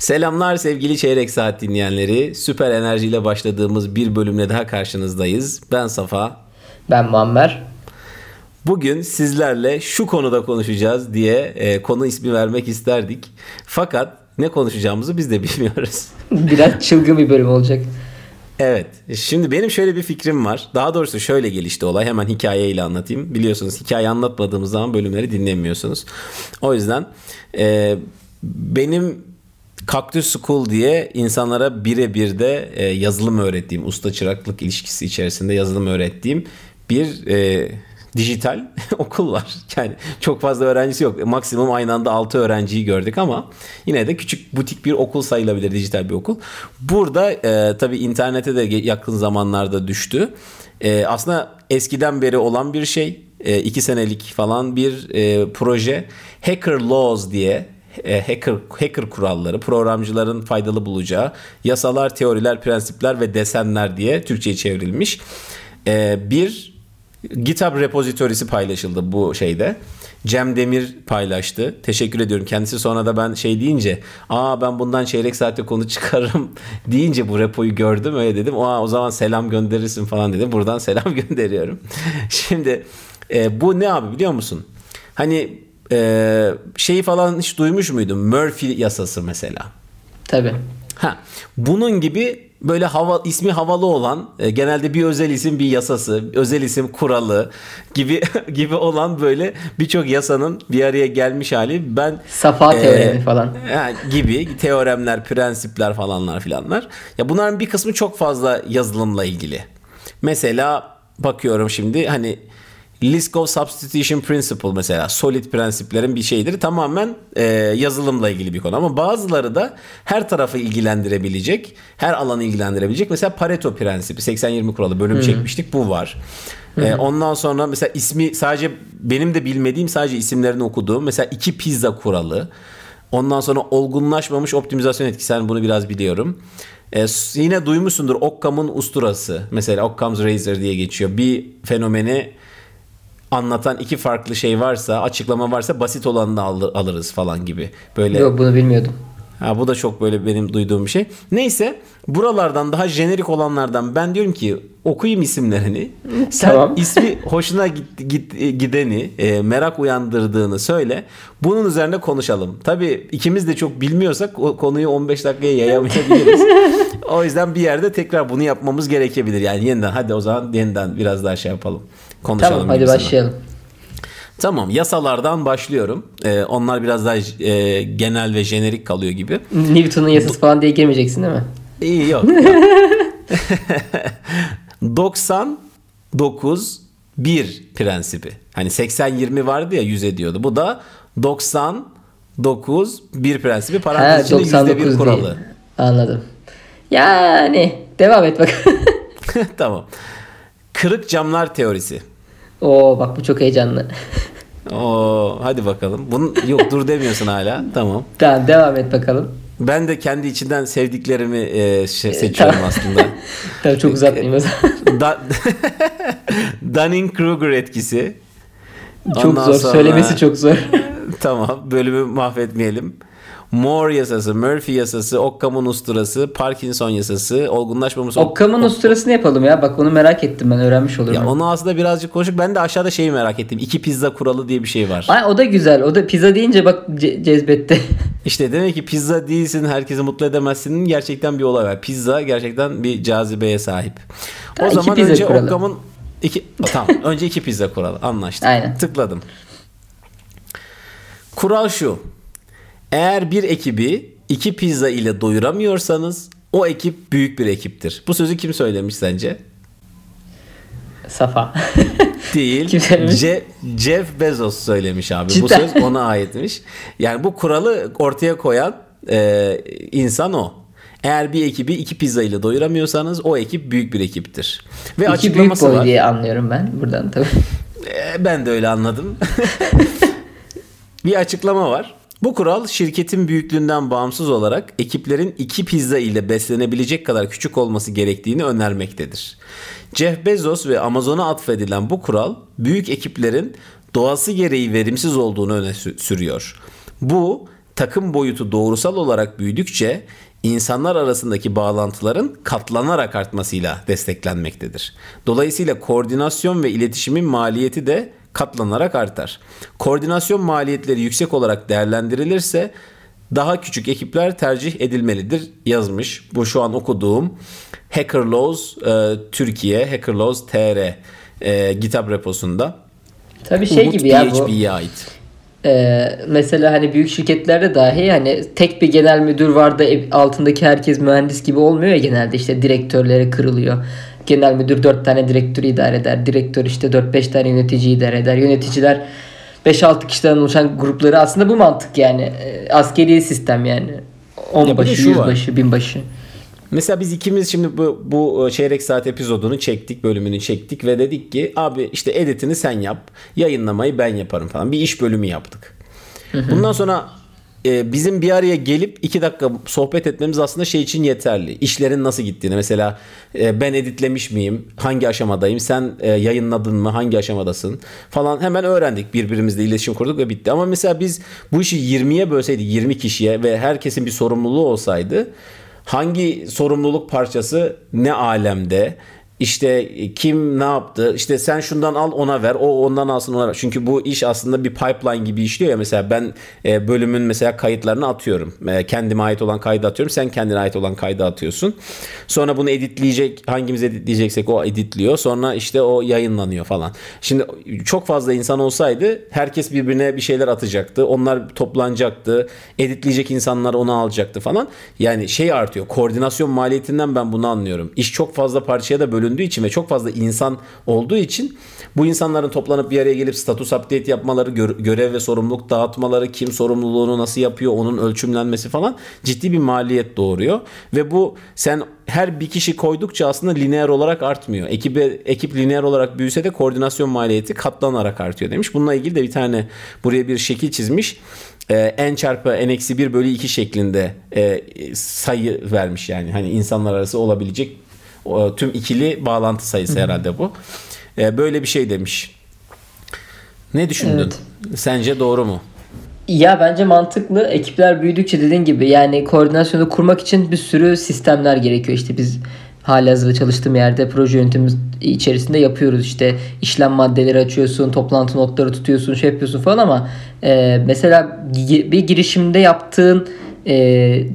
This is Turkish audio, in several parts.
Selamlar sevgili Çeyrek Saat dinleyenleri. Süper enerjiyle başladığımız bir bölümle daha karşınızdayız. Ben Safa. Ben Muammer. Bugün sizlerle şu konuda konuşacağız diye e, konu ismi vermek isterdik. Fakat ne konuşacağımızı biz de bilmiyoruz. Biraz çılgın bir bölüm olacak. Evet. Şimdi benim şöyle bir fikrim var. Daha doğrusu şöyle gelişti olay. Hemen hikayeyle anlatayım. Biliyorsunuz hikaye anlatmadığımız zaman bölümleri dinlemiyorsunuz. O yüzden e, benim Cactus School diye insanlara birebir de e, yazılım öğrettiğim, usta çıraklık ilişkisi içerisinde yazılım öğrettiğim bir e, dijital okul var. Yani çok fazla öğrencisi yok. Maksimum aynı anda 6 öğrenciyi gördük ama yine de küçük butik bir okul sayılabilir dijital bir okul. Burada e, tabii internete de yakın zamanlarda düştü. E, aslında eskiden beri olan bir şey. E, iki senelik falan bir e, proje. Hacker Laws diye hacker hacker kuralları, programcıların faydalı bulacağı yasalar, teoriler, prensipler ve desenler diye Türkçe'ye çevrilmiş. E, bir GitHub repozitorisi paylaşıldı bu şeyde. Cem Demir paylaştı. Teşekkür ediyorum. Kendisi sonra da ben şey deyince aa ben bundan çeyrek saatte konu çıkarırım deyince bu repoyu gördüm öyle dedim. Aa, o zaman selam gönderirsin falan dedim. Buradan selam gönderiyorum. Şimdi e, bu ne abi biliyor musun? Hani e, şeyi falan hiç duymuş muydun? Murphy yasası mesela. Tabii. Ha, bunun gibi böyle hava ismi havalı olan e, genelde bir özel isim bir yasası, özel isim kuralı gibi gibi olan böyle birçok yasanın bir araya gelmiş hali. Ben Safa e, teoremi falan. E, gibi teoremler, prensipler falanlar filanlar. Ya bunların bir kısmı çok fazla yazılımla ilgili. Mesela bakıyorum şimdi hani Liskov Substitution Principle mesela solid prensiplerin bir şeyidir. Tamamen e, yazılımla ilgili bir konu ama bazıları da her tarafı ilgilendirebilecek, her alanı ilgilendirebilecek. Mesela Pareto prensibi 80-20 kuralı bölüm Hı-hı. çekmiştik bu var. E, ondan sonra mesela ismi sadece benim de bilmediğim sadece isimlerini okuduğum mesela iki pizza kuralı. Ondan sonra olgunlaşmamış optimizasyon etkisi. Yani bunu biraz biliyorum. Ee, yine duymuşsundur Occam'ın usturası. Mesela Occam's Razor diye geçiyor. Bir fenomeni anlatan iki farklı şey varsa, açıklama varsa basit olanını alır, alırız falan gibi. Böyle Yok bunu bilmiyordum. Ha, bu da çok böyle benim duyduğum bir şey. Neyse buralardan daha jenerik olanlardan ben diyorum ki okuyayım isimlerini. Sen tamam. ismi hoşuna git, git, gideni, e, merak uyandırdığını söyle. Bunun üzerine konuşalım. Tabii ikimiz de çok bilmiyorsak o konuyu 15 dakikaya yayamayabiliriz. o yüzden bir yerde tekrar bunu yapmamız gerekebilir. Yani yeniden hadi o zaman yeniden biraz daha şey yapalım konuşalım. Tamam hadi başlayalım. Tamam yasalardan başlıyorum. Ee, onlar biraz daha e, genel ve jenerik kalıyor gibi. Newton'un yasası falan diye girmeyeceksin değil mi? İyi yok. 99 1 prensibi. Hani 80-20 vardı ya 100 ediyordu. Bu da 99 1 prensibi. Parantez içinde %1 kuralı. Değil. Anladım. Yani devam et bak. tamam. Kırık camlar teorisi. Oo bak bu çok heyecanlı. Oo hadi bakalım. Bunun yok dur demiyorsun hala. Tamam. Tamam devam et bakalım. Ben de kendi içinden sevdiklerimi e, şey, seçiyorum tamam. aslında. tamam çok uzatmayayım o zaman. da Dunning-Kruger etkisi. Çok Ondan zor. Sonra... Söylemesi çok zor. tamam. Bölümü mahvetmeyelim. Moore yasası, Murphy yasası, Occam'ın usturası, Parkinson yasası, olgunlaşmamış... Occam'ın usturasını yapalım ya. Bak onu merak ettim ben öğrenmiş olurum. Ya onu aslında birazcık konuştuk. Ben de aşağıda şeyi merak ettim. İki pizza kuralı diye bir şey var. Ay, o da güzel. O da pizza deyince bak ce- cezbetti. İşte demek ki pizza değilsin, herkesi mutlu edemezsin. Gerçekten bir olay var. Pizza gerçekten bir cazibeye sahip. O ha, zaman önce. Occam'ın iki tamam önce iki pizza kuralı anlaştık. Aynen. Tıkladım. Kural şu. Eğer bir ekibi iki pizza ile doyuramıyorsanız o ekip büyük bir ekiptir. Bu sözü kim söylemiş sence? Safa. Değil. Kim Je- Jeff Bezos söylemiş abi. Cidden. Bu söz ona aitmiş. Yani bu kuralı ortaya koyan e, insan o. Eğer bir ekibi iki pizza ile doyuramıyorsanız o ekip büyük bir ekiptir. Ve iki açıklaması büyük boy var. diye anlıyorum ben buradan tabii. E, ben de öyle anladım. bir açıklama var. Bu kural şirketin büyüklüğünden bağımsız olarak ekiplerin iki pizza ile beslenebilecek kadar küçük olması gerektiğini önermektedir. Jeff Bezos ve Amazon'a atfedilen bu kural büyük ekiplerin doğası gereği verimsiz olduğunu öne sürüyor. Bu takım boyutu doğrusal olarak büyüdükçe insanlar arasındaki bağlantıların katlanarak artmasıyla desteklenmektedir. Dolayısıyla koordinasyon ve iletişimin maliyeti de katlanarak artar. Koordinasyon maliyetleri yüksek olarak değerlendirilirse daha küçük ekipler tercih edilmelidir yazmış. Bu şu an okuduğum Hacker Laws e, Türkiye, Hacker Laws TR e, GitHub reposunda. Tabii şey Umut gibi ya bu. Ait. Ee, mesela hani büyük şirketlerde dahi hani tek bir genel müdür var da e- altındaki herkes mühendis gibi olmuyor ya genelde işte direktörlere kırılıyor. Genel müdür 4 tane direktörü idare eder. Direktör işte 4-5 tane yönetici idare eder. Yöneticiler 5-6 kişiden oluşan grupları aslında bu mantık yani. Ee, askeri sistem yani. Ya bir de 10 şu başı, var. 100 başı, 1000 başı. Mesela biz ikimiz şimdi bu, bu e, çeyrek saat epizodunu çektik, bölümünü çektik ve dedik ki abi işte editini sen yap, yayınlamayı ben yaparım falan. Bir iş bölümü yaptık. Bundan sonra e, bizim bir araya gelip iki dakika sohbet etmemiz aslında şey için yeterli. İşlerin nasıl gittiğini mesela e, ben editlemiş miyim, hangi aşamadayım, sen e, yayınladın mı, hangi aşamadasın falan hemen öğrendik. Birbirimizle iletişim kurduk ve bitti. Ama mesela biz bu işi 20'ye bölseydik 20 kişiye ve herkesin bir sorumluluğu olsaydı hangi sorumluluk parçası ne alemde işte kim ne yaptı? İşte sen şundan al ona ver. O ondan alsın ona ver. Çünkü bu iş aslında bir pipeline gibi işliyor ya. Mesela ben e, bölümün mesela kayıtlarını atıyorum. E, kendime ait olan kaydı atıyorum. Sen kendine ait olan kaydı atıyorsun. Sonra bunu editleyecek hangimiz editleyeceksek o editliyor. Sonra işte o yayınlanıyor falan. Şimdi çok fazla insan olsaydı herkes birbirine bir şeyler atacaktı. Onlar toplanacaktı. Editleyecek insanlar onu alacaktı falan. Yani şey artıyor. Koordinasyon maliyetinden ben bunu anlıyorum. İş çok fazla parçaya da bölündüğü için ve çok fazla insan olduğu için bu insanların toplanıp bir araya gelip status update yapmaları, gö- görev ve sorumluluk dağıtmaları, kim sorumluluğunu nasıl yapıyor, onun ölçümlenmesi falan ciddi bir maliyet doğuruyor. Ve bu sen her bir kişi koydukça aslında lineer olarak artmıyor. Ekibe, ekip lineer olarak büyüse de koordinasyon maliyeti katlanarak artıyor demiş. Bununla ilgili de bir tane buraya bir şekil çizmiş. Ee, n çarpı n eksi 1 bölü 2 şeklinde e, sayı vermiş yani. Hani insanlar arası olabilecek o, tüm ikili bağlantı sayısı herhalde bu. Ee, böyle bir şey demiş. Ne düşündün? Evet. Sence doğru mu? Ya bence mantıklı. Ekipler büyüdükçe dediğin gibi yani koordinasyonu kurmak için bir sürü sistemler gerekiyor. İşte biz halihazırda çalıştığım yerde proje yönetimimiz içerisinde yapıyoruz. İşte işlem maddeleri açıyorsun, toplantı notları tutuyorsun, şey yapıyorsun falan ama e, mesela bir girişimde yaptığın e,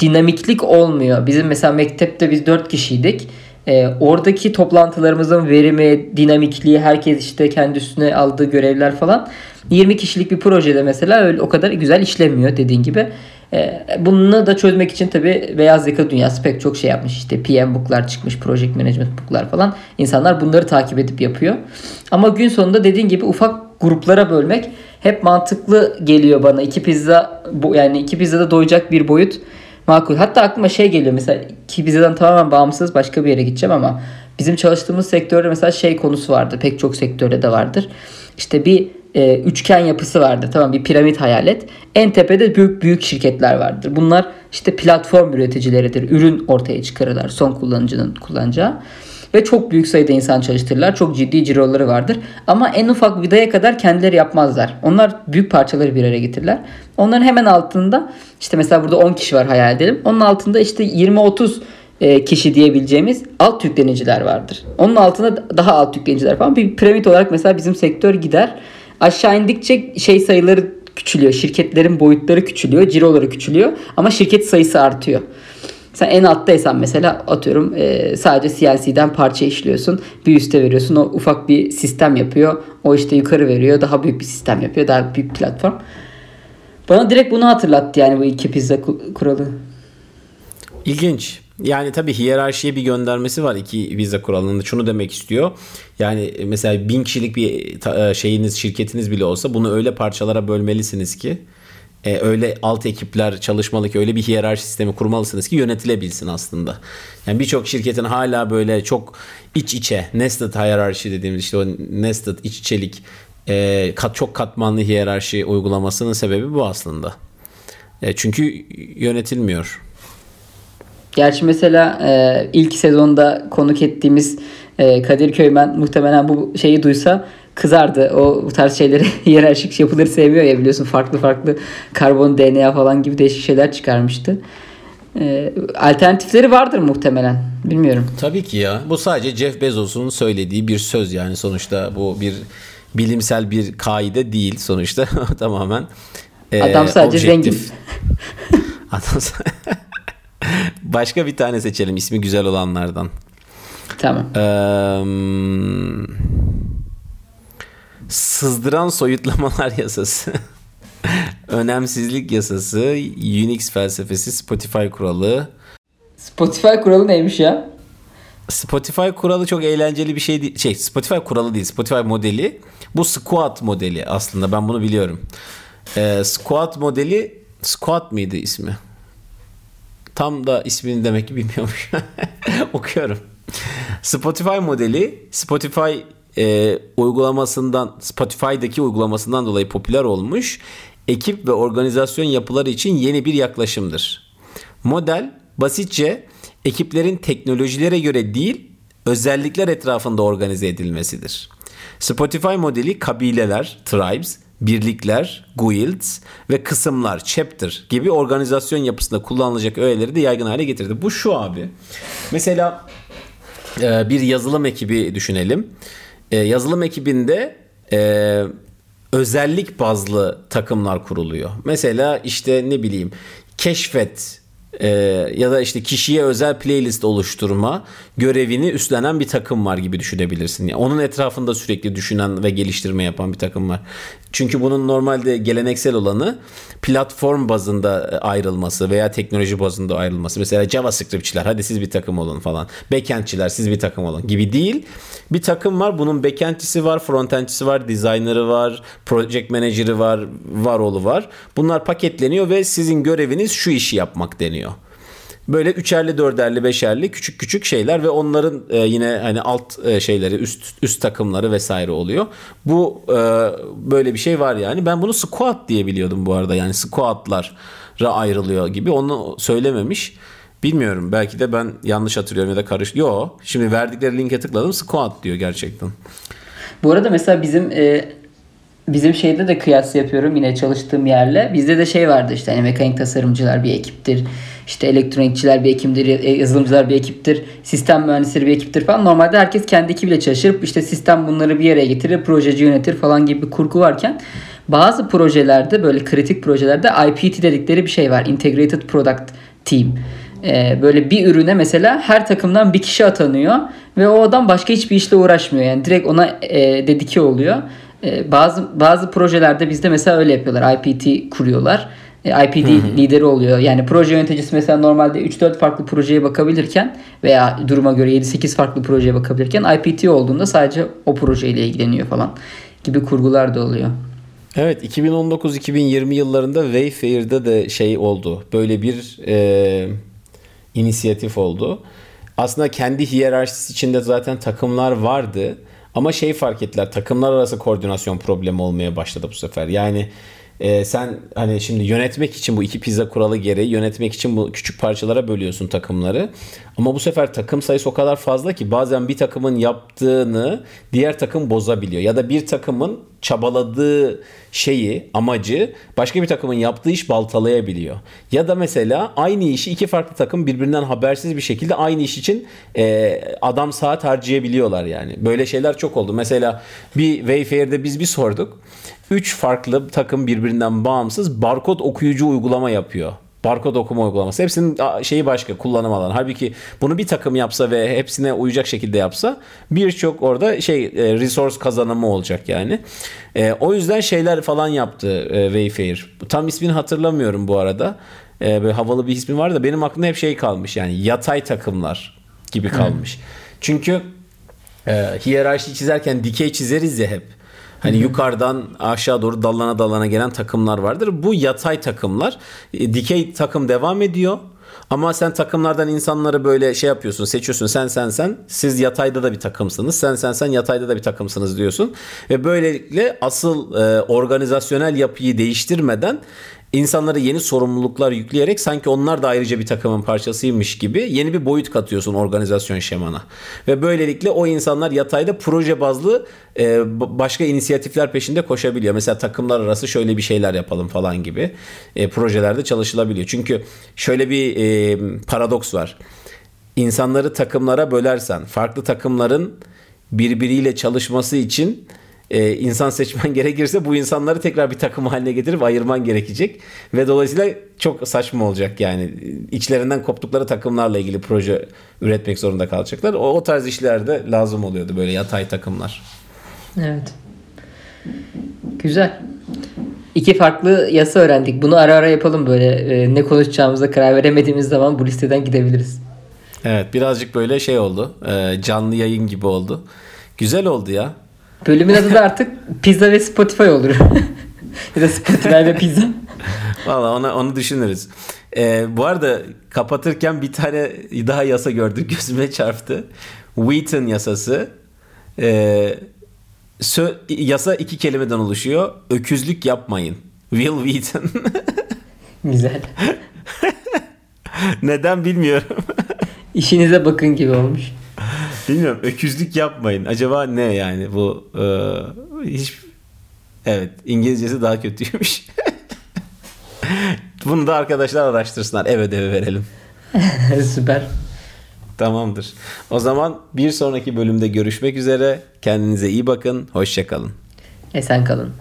dinamiklik olmuyor. Bizim mesela mektepte biz 4 kişiydik. E, oradaki toplantılarımızın verimi, dinamikliği, herkes işte kendi üstüne aldığı görevler falan 20 kişilik bir projede mesela öyle o kadar güzel işlemiyor dediğin gibi. E, bunu da çözmek için tabi beyaz yaka dünyası pek çok şey yapmış. İşte PM book'lar çıkmış, project management book'lar falan. İnsanlar bunları takip edip yapıyor. Ama gün sonunda dediğin gibi ufak gruplara bölmek hep mantıklı geliyor bana. İki pizza yani iki pizzada doyacak bir boyut makul. Hatta aklıma şey geliyor mesela iki pizzadan tamamen bağımsız başka bir yere gideceğim ama bizim çalıştığımız sektörde mesela şey konusu vardı. Pek çok sektörde de vardır. İşte bir e, üçgen yapısı vardır. Tamam bir piramit hayal et. En tepede büyük büyük şirketler vardır. Bunlar işte platform üreticileridir. Ürün ortaya çıkarırlar son kullanıcının kullanacağı. Ve çok büyük sayıda insan çalıştırırlar. Çok ciddi ciroları vardır. Ama en ufak vidaya kadar kendileri yapmazlar. Onlar büyük parçaları bir araya getirirler. Onların hemen altında işte mesela burada 10 kişi var hayal edelim. Onun altında işte 20-30 e, kişi diyebileceğimiz alt yükleniciler vardır. Onun altında daha alt yükleniciler falan. Bir piramit olarak mesela bizim sektör gider. Aşağı indikçe şey sayıları küçülüyor. Şirketlerin boyutları küçülüyor. Ciroları küçülüyor. Ama şirket sayısı artıyor. Sen en alttaysan mesela atıyorum e, sadece CNC'den parça işliyorsun. Bir üste veriyorsun. O ufak bir sistem yapıyor. O işte yukarı veriyor. Daha büyük bir sistem yapıyor. Daha büyük platform. Bana direkt bunu hatırlattı yani bu iki pizza ku- kuralı. İlginç. Yani tabii hiyerarşiye bir göndermesi var iki vize kuralında. Şunu demek istiyor. Yani mesela bin kişilik bir e, şeyiniz, şirketiniz bile olsa bunu öyle parçalara bölmelisiniz ki e, öyle alt ekipler çalışmalı ki öyle bir hiyerarşi sistemi kurmalısınız ki yönetilebilsin aslında. Yani birçok şirketin hala böyle çok iç içe nested hiyerarşi dediğimiz işte o nested iç içelik e, kat, çok katmanlı hiyerarşi uygulamasının sebebi bu aslında. E, çünkü yönetilmiyor. Gerçi mesela e, ilk sezonda konuk ettiğimiz e, Kadir Köymen muhtemelen bu şeyi duysa kızardı. O bu tarz şeyleri hiyerarşik yapıları sevmiyor ya biliyorsun farklı farklı karbon DNA falan gibi değişik şeyler çıkarmıştı. Ee, alternatifleri vardır muhtemelen. Bilmiyorum. Tabii ki ya. Bu sadece Jeff Bezos'un söylediği bir söz yani sonuçta bu bir bilimsel bir kaide değil sonuçta tamamen e, Adam sadece objektif. zengin. Adam Başka bir tane seçelim ismi güzel olanlardan. Tamam. Ee, sızdıran soyutlamalar yasası. Önemsizlik yasası, Unix felsefesi, Spotify kuralı. Spotify kuralı neymiş ya? Spotify kuralı çok eğlenceli bir şey değil. Şey, Spotify kuralı değil. Spotify modeli. Bu squat modeli aslında. Ben bunu biliyorum. Ee, squat modeli squat mıydı ismi? Tam da ismini demek ki bilmiyormuş. Okuyorum. Spotify modeli Spotify e, uygulamasından Spotify'daki uygulamasından dolayı popüler olmuş ekip ve organizasyon yapıları için yeni bir yaklaşımdır. Model basitçe ekiplerin teknolojilere göre değil özellikler etrafında organize edilmesidir. Spotify modeli kabileler, tribes, birlikler, guilds ve kısımlar, chapter gibi organizasyon yapısında kullanılacak öğeleri de yaygın hale getirdi. Bu şu abi. Mesela e, bir yazılım ekibi düşünelim. E, yazılım ekibinde e, özellik bazlı takımlar kuruluyor. Mesela işte ne bileyim keşfet e, ya da işte kişiye özel playlist oluşturma görevini üstlenen bir takım var gibi düşünebilirsin. Yani onun etrafında sürekli düşünen ve geliştirme yapan bir takım var. Çünkü bunun normalde geleneksel olanı platform bazında e, ayrılması veya teknoloji bazında ayrılması. Mesela JavaScriptçiler hadi siz bir takım olun falan. Backendçiler siz bir takım olun gibi değil. Bir takım var. Bunun backendçisi var, frontendçisi var, designer'ı var, project manager'ı var, varolu var. Bunlar paketleniyor ve sizin göreviniz şu işi yapmak deniyor. Böyle üçerli, dörderli, beşerli küçük küçük şeyler ve onların e, yine hani alt e, şeyleri, üst üst takımları vesaire oluyor. Bu e, böyle bir şey var yani. Ben bunu squat diye biliyordum bu arada. Yani squatlara ayrılıyor gibi. Onu söylememiş. Bilmiyorum. Belki de ben yanlış hatırlıyorum ya da karış. Yo. Şimdi verdikleri linke tıkladım. Squat diyor gerçekten. Bu arada mesela bizim e, bizim şeyde de kıyas yapıyorum yine çalıştığım yerle. Bizde de şey vardı işte hani mekanik tasarımcılar bir ekiptir işte elektronikçiler bir ekiptir, e, yazılımcılar bir ekiptir, sistem mühendisleri bir ekiptir falan. Normalde herkes kendi ekibiyle çalışır. İşte sistem bunları bir yere getirir, projeci yönetir falan gibi bir kurgu varken bazı projelerde böyle kritik projelerde IPT dedikleri bir şey var. Integrated Product Team. Ee, böyle bir ürüne mesela her takımdan bir kişi atanıyor ve o adam başka hiçbir işle uğraşmıyor. Yani direkt ona e, dedike oluyor. E, bazı bazı projelerde bizde mesela öyle yapıyorlar. IPT kuruyorlar e, IPD lideri oluyor. Yani proje yöneticisi mesela normalde 3-4 farklı projeye bakabilirken veya duruma göre 7-8 farklı projeye bakabilirken IPT olduğunda sadece o projeyle ilgileniyor falan gibi kurgular da oluyor. Evet 2019-2020 yıllarında Wayfair'da da şey oldu. Böyle bir e, inisiyatif oldu. Aslında kendi hiyerarşisi içinde zaten takımlar vardı. Ama şey fark ettiler takımlar arası koordinasyon problemi olmaya başladı bu sefer. Yani e, sen hani şimdi yönetmek için bu iki pizza kuralı gereği yönetmek için bu küçük parçalara bölüyorsun takımları. Ama bu sefer takım sayısı o kadar fazla ki bazen bir takımın yaptığını diğer takım bozabiliyor. Ya da bir takımın çabaladığı şeyi, amacı başka bir takımın yaptığı iş baltalayabiliyor. Ya da mesela aynı işi iki farklı takım birbirinden habersiz bir şekilde aynı iş için e, adam saat harcayabiliyorlar yani. Böyle şeyler çok oldu. Mesela bir Wayfair'de biz bir sorduk. Üç farklı takım birbirinden bağımsız barkod okuyucu uygulama yapıyor barkod okuma uygulaması. Hepsinin şeyi başka kullanım alanı. Halbuki bunu bir takım yapsa ve hepsine uyacak şekilde yapsa birçok orada şey e, resource kazanımı olacak yani. E, o yüzden şeyler falan yaptı e, Wayfair. Tam ismini hatırlamıyorum bu arada. E, böyle havalı bir ismi var da benim aklımda hep şey kalmış yani yatay takımlar gibi kalmış. Hı. Çünkü e, hiyerarşi çizerken dikey çizeriz ya hep. Hani yukarıdan aşağı doğru dallana dallana gelen takımlar vardır. Bu yatay takımlar. E, dikey takım devam ediyor. Ama sen takımlardan insanları böyle şey yapıyorsun, seçiyorsun. Sen sen sen siz yatayda da bir takımsınız. Sen sen sen yatayda da bir takımsınız diyorsun. Ve böylelikle asıl e, organizasyonel yapıyı değiştirmeden insanlara yeni sorumluluklar yükleyerek sanki onlar da ayrıca bir takımın parçasıymış gibi yeni bir boyut katıyorsun organizasyon şemana. Ve böylelikle o insanlar yatayda proje bazlı e, başka inisiyatifler peşinde koşabiliyor. Mesela takımlar arası şöyle bir şeyler yapalım falan gibi e, projelerde çalışılabiliyor. Çünkü şöyle bir e, paradoks var. İnsanları takımlara bölersen farklı takımların birbiriyle çalışması için e, insan seçmen gerekirse bu insanları tekrar bir takım haline getirip ayırman gerekecek ve dolayısıyla çok saçma olacak yani içlerinden koptukları takımlarla ilgili proje üretmek zorunda kalacaklar. O, o tarz işlerde lazım oluyordu böyle yatay takımlar. Evet. Güzel. İki farklı yasa öğrendik. Bunu ara ara yapalım böyle. E, ne konuşacağımıza karar veremediğimiz zaman bu listeden gidebiliriz. Evet birazcık böyle şey oldu. E, canlı yayın gibi oldu. Güzel oldu ya. Bölümün adı da artık pizza ve Spotify olur. ya da Spotify ve pizza. Valla onu, onu düşünürüz. Ee, bu arada kapatırken bir tane daha yasa gördük. Gözüme çarptı. Wheaton yasası. Ee, sö- yasa iki kelimeden oluşuyor. Öküzlük yapmayın. Will Wheaton. Güzel. Neden bilmiyorum. İşinize bakın gibi olmuş. Bilmiyorum. Öküzlük yapmayın. Acaba ne yani bu e, hiç Evet, İngilizcesi daha kötüymüş. Bunu da arkadaşlar araştırsınlar. Ev ödevi verelim. Süper. Tamamdır. O zaman bir sonraki bölümde görüşmek üzere. Kendinize iyi bakın. Hoşçakalın. Esen kalın.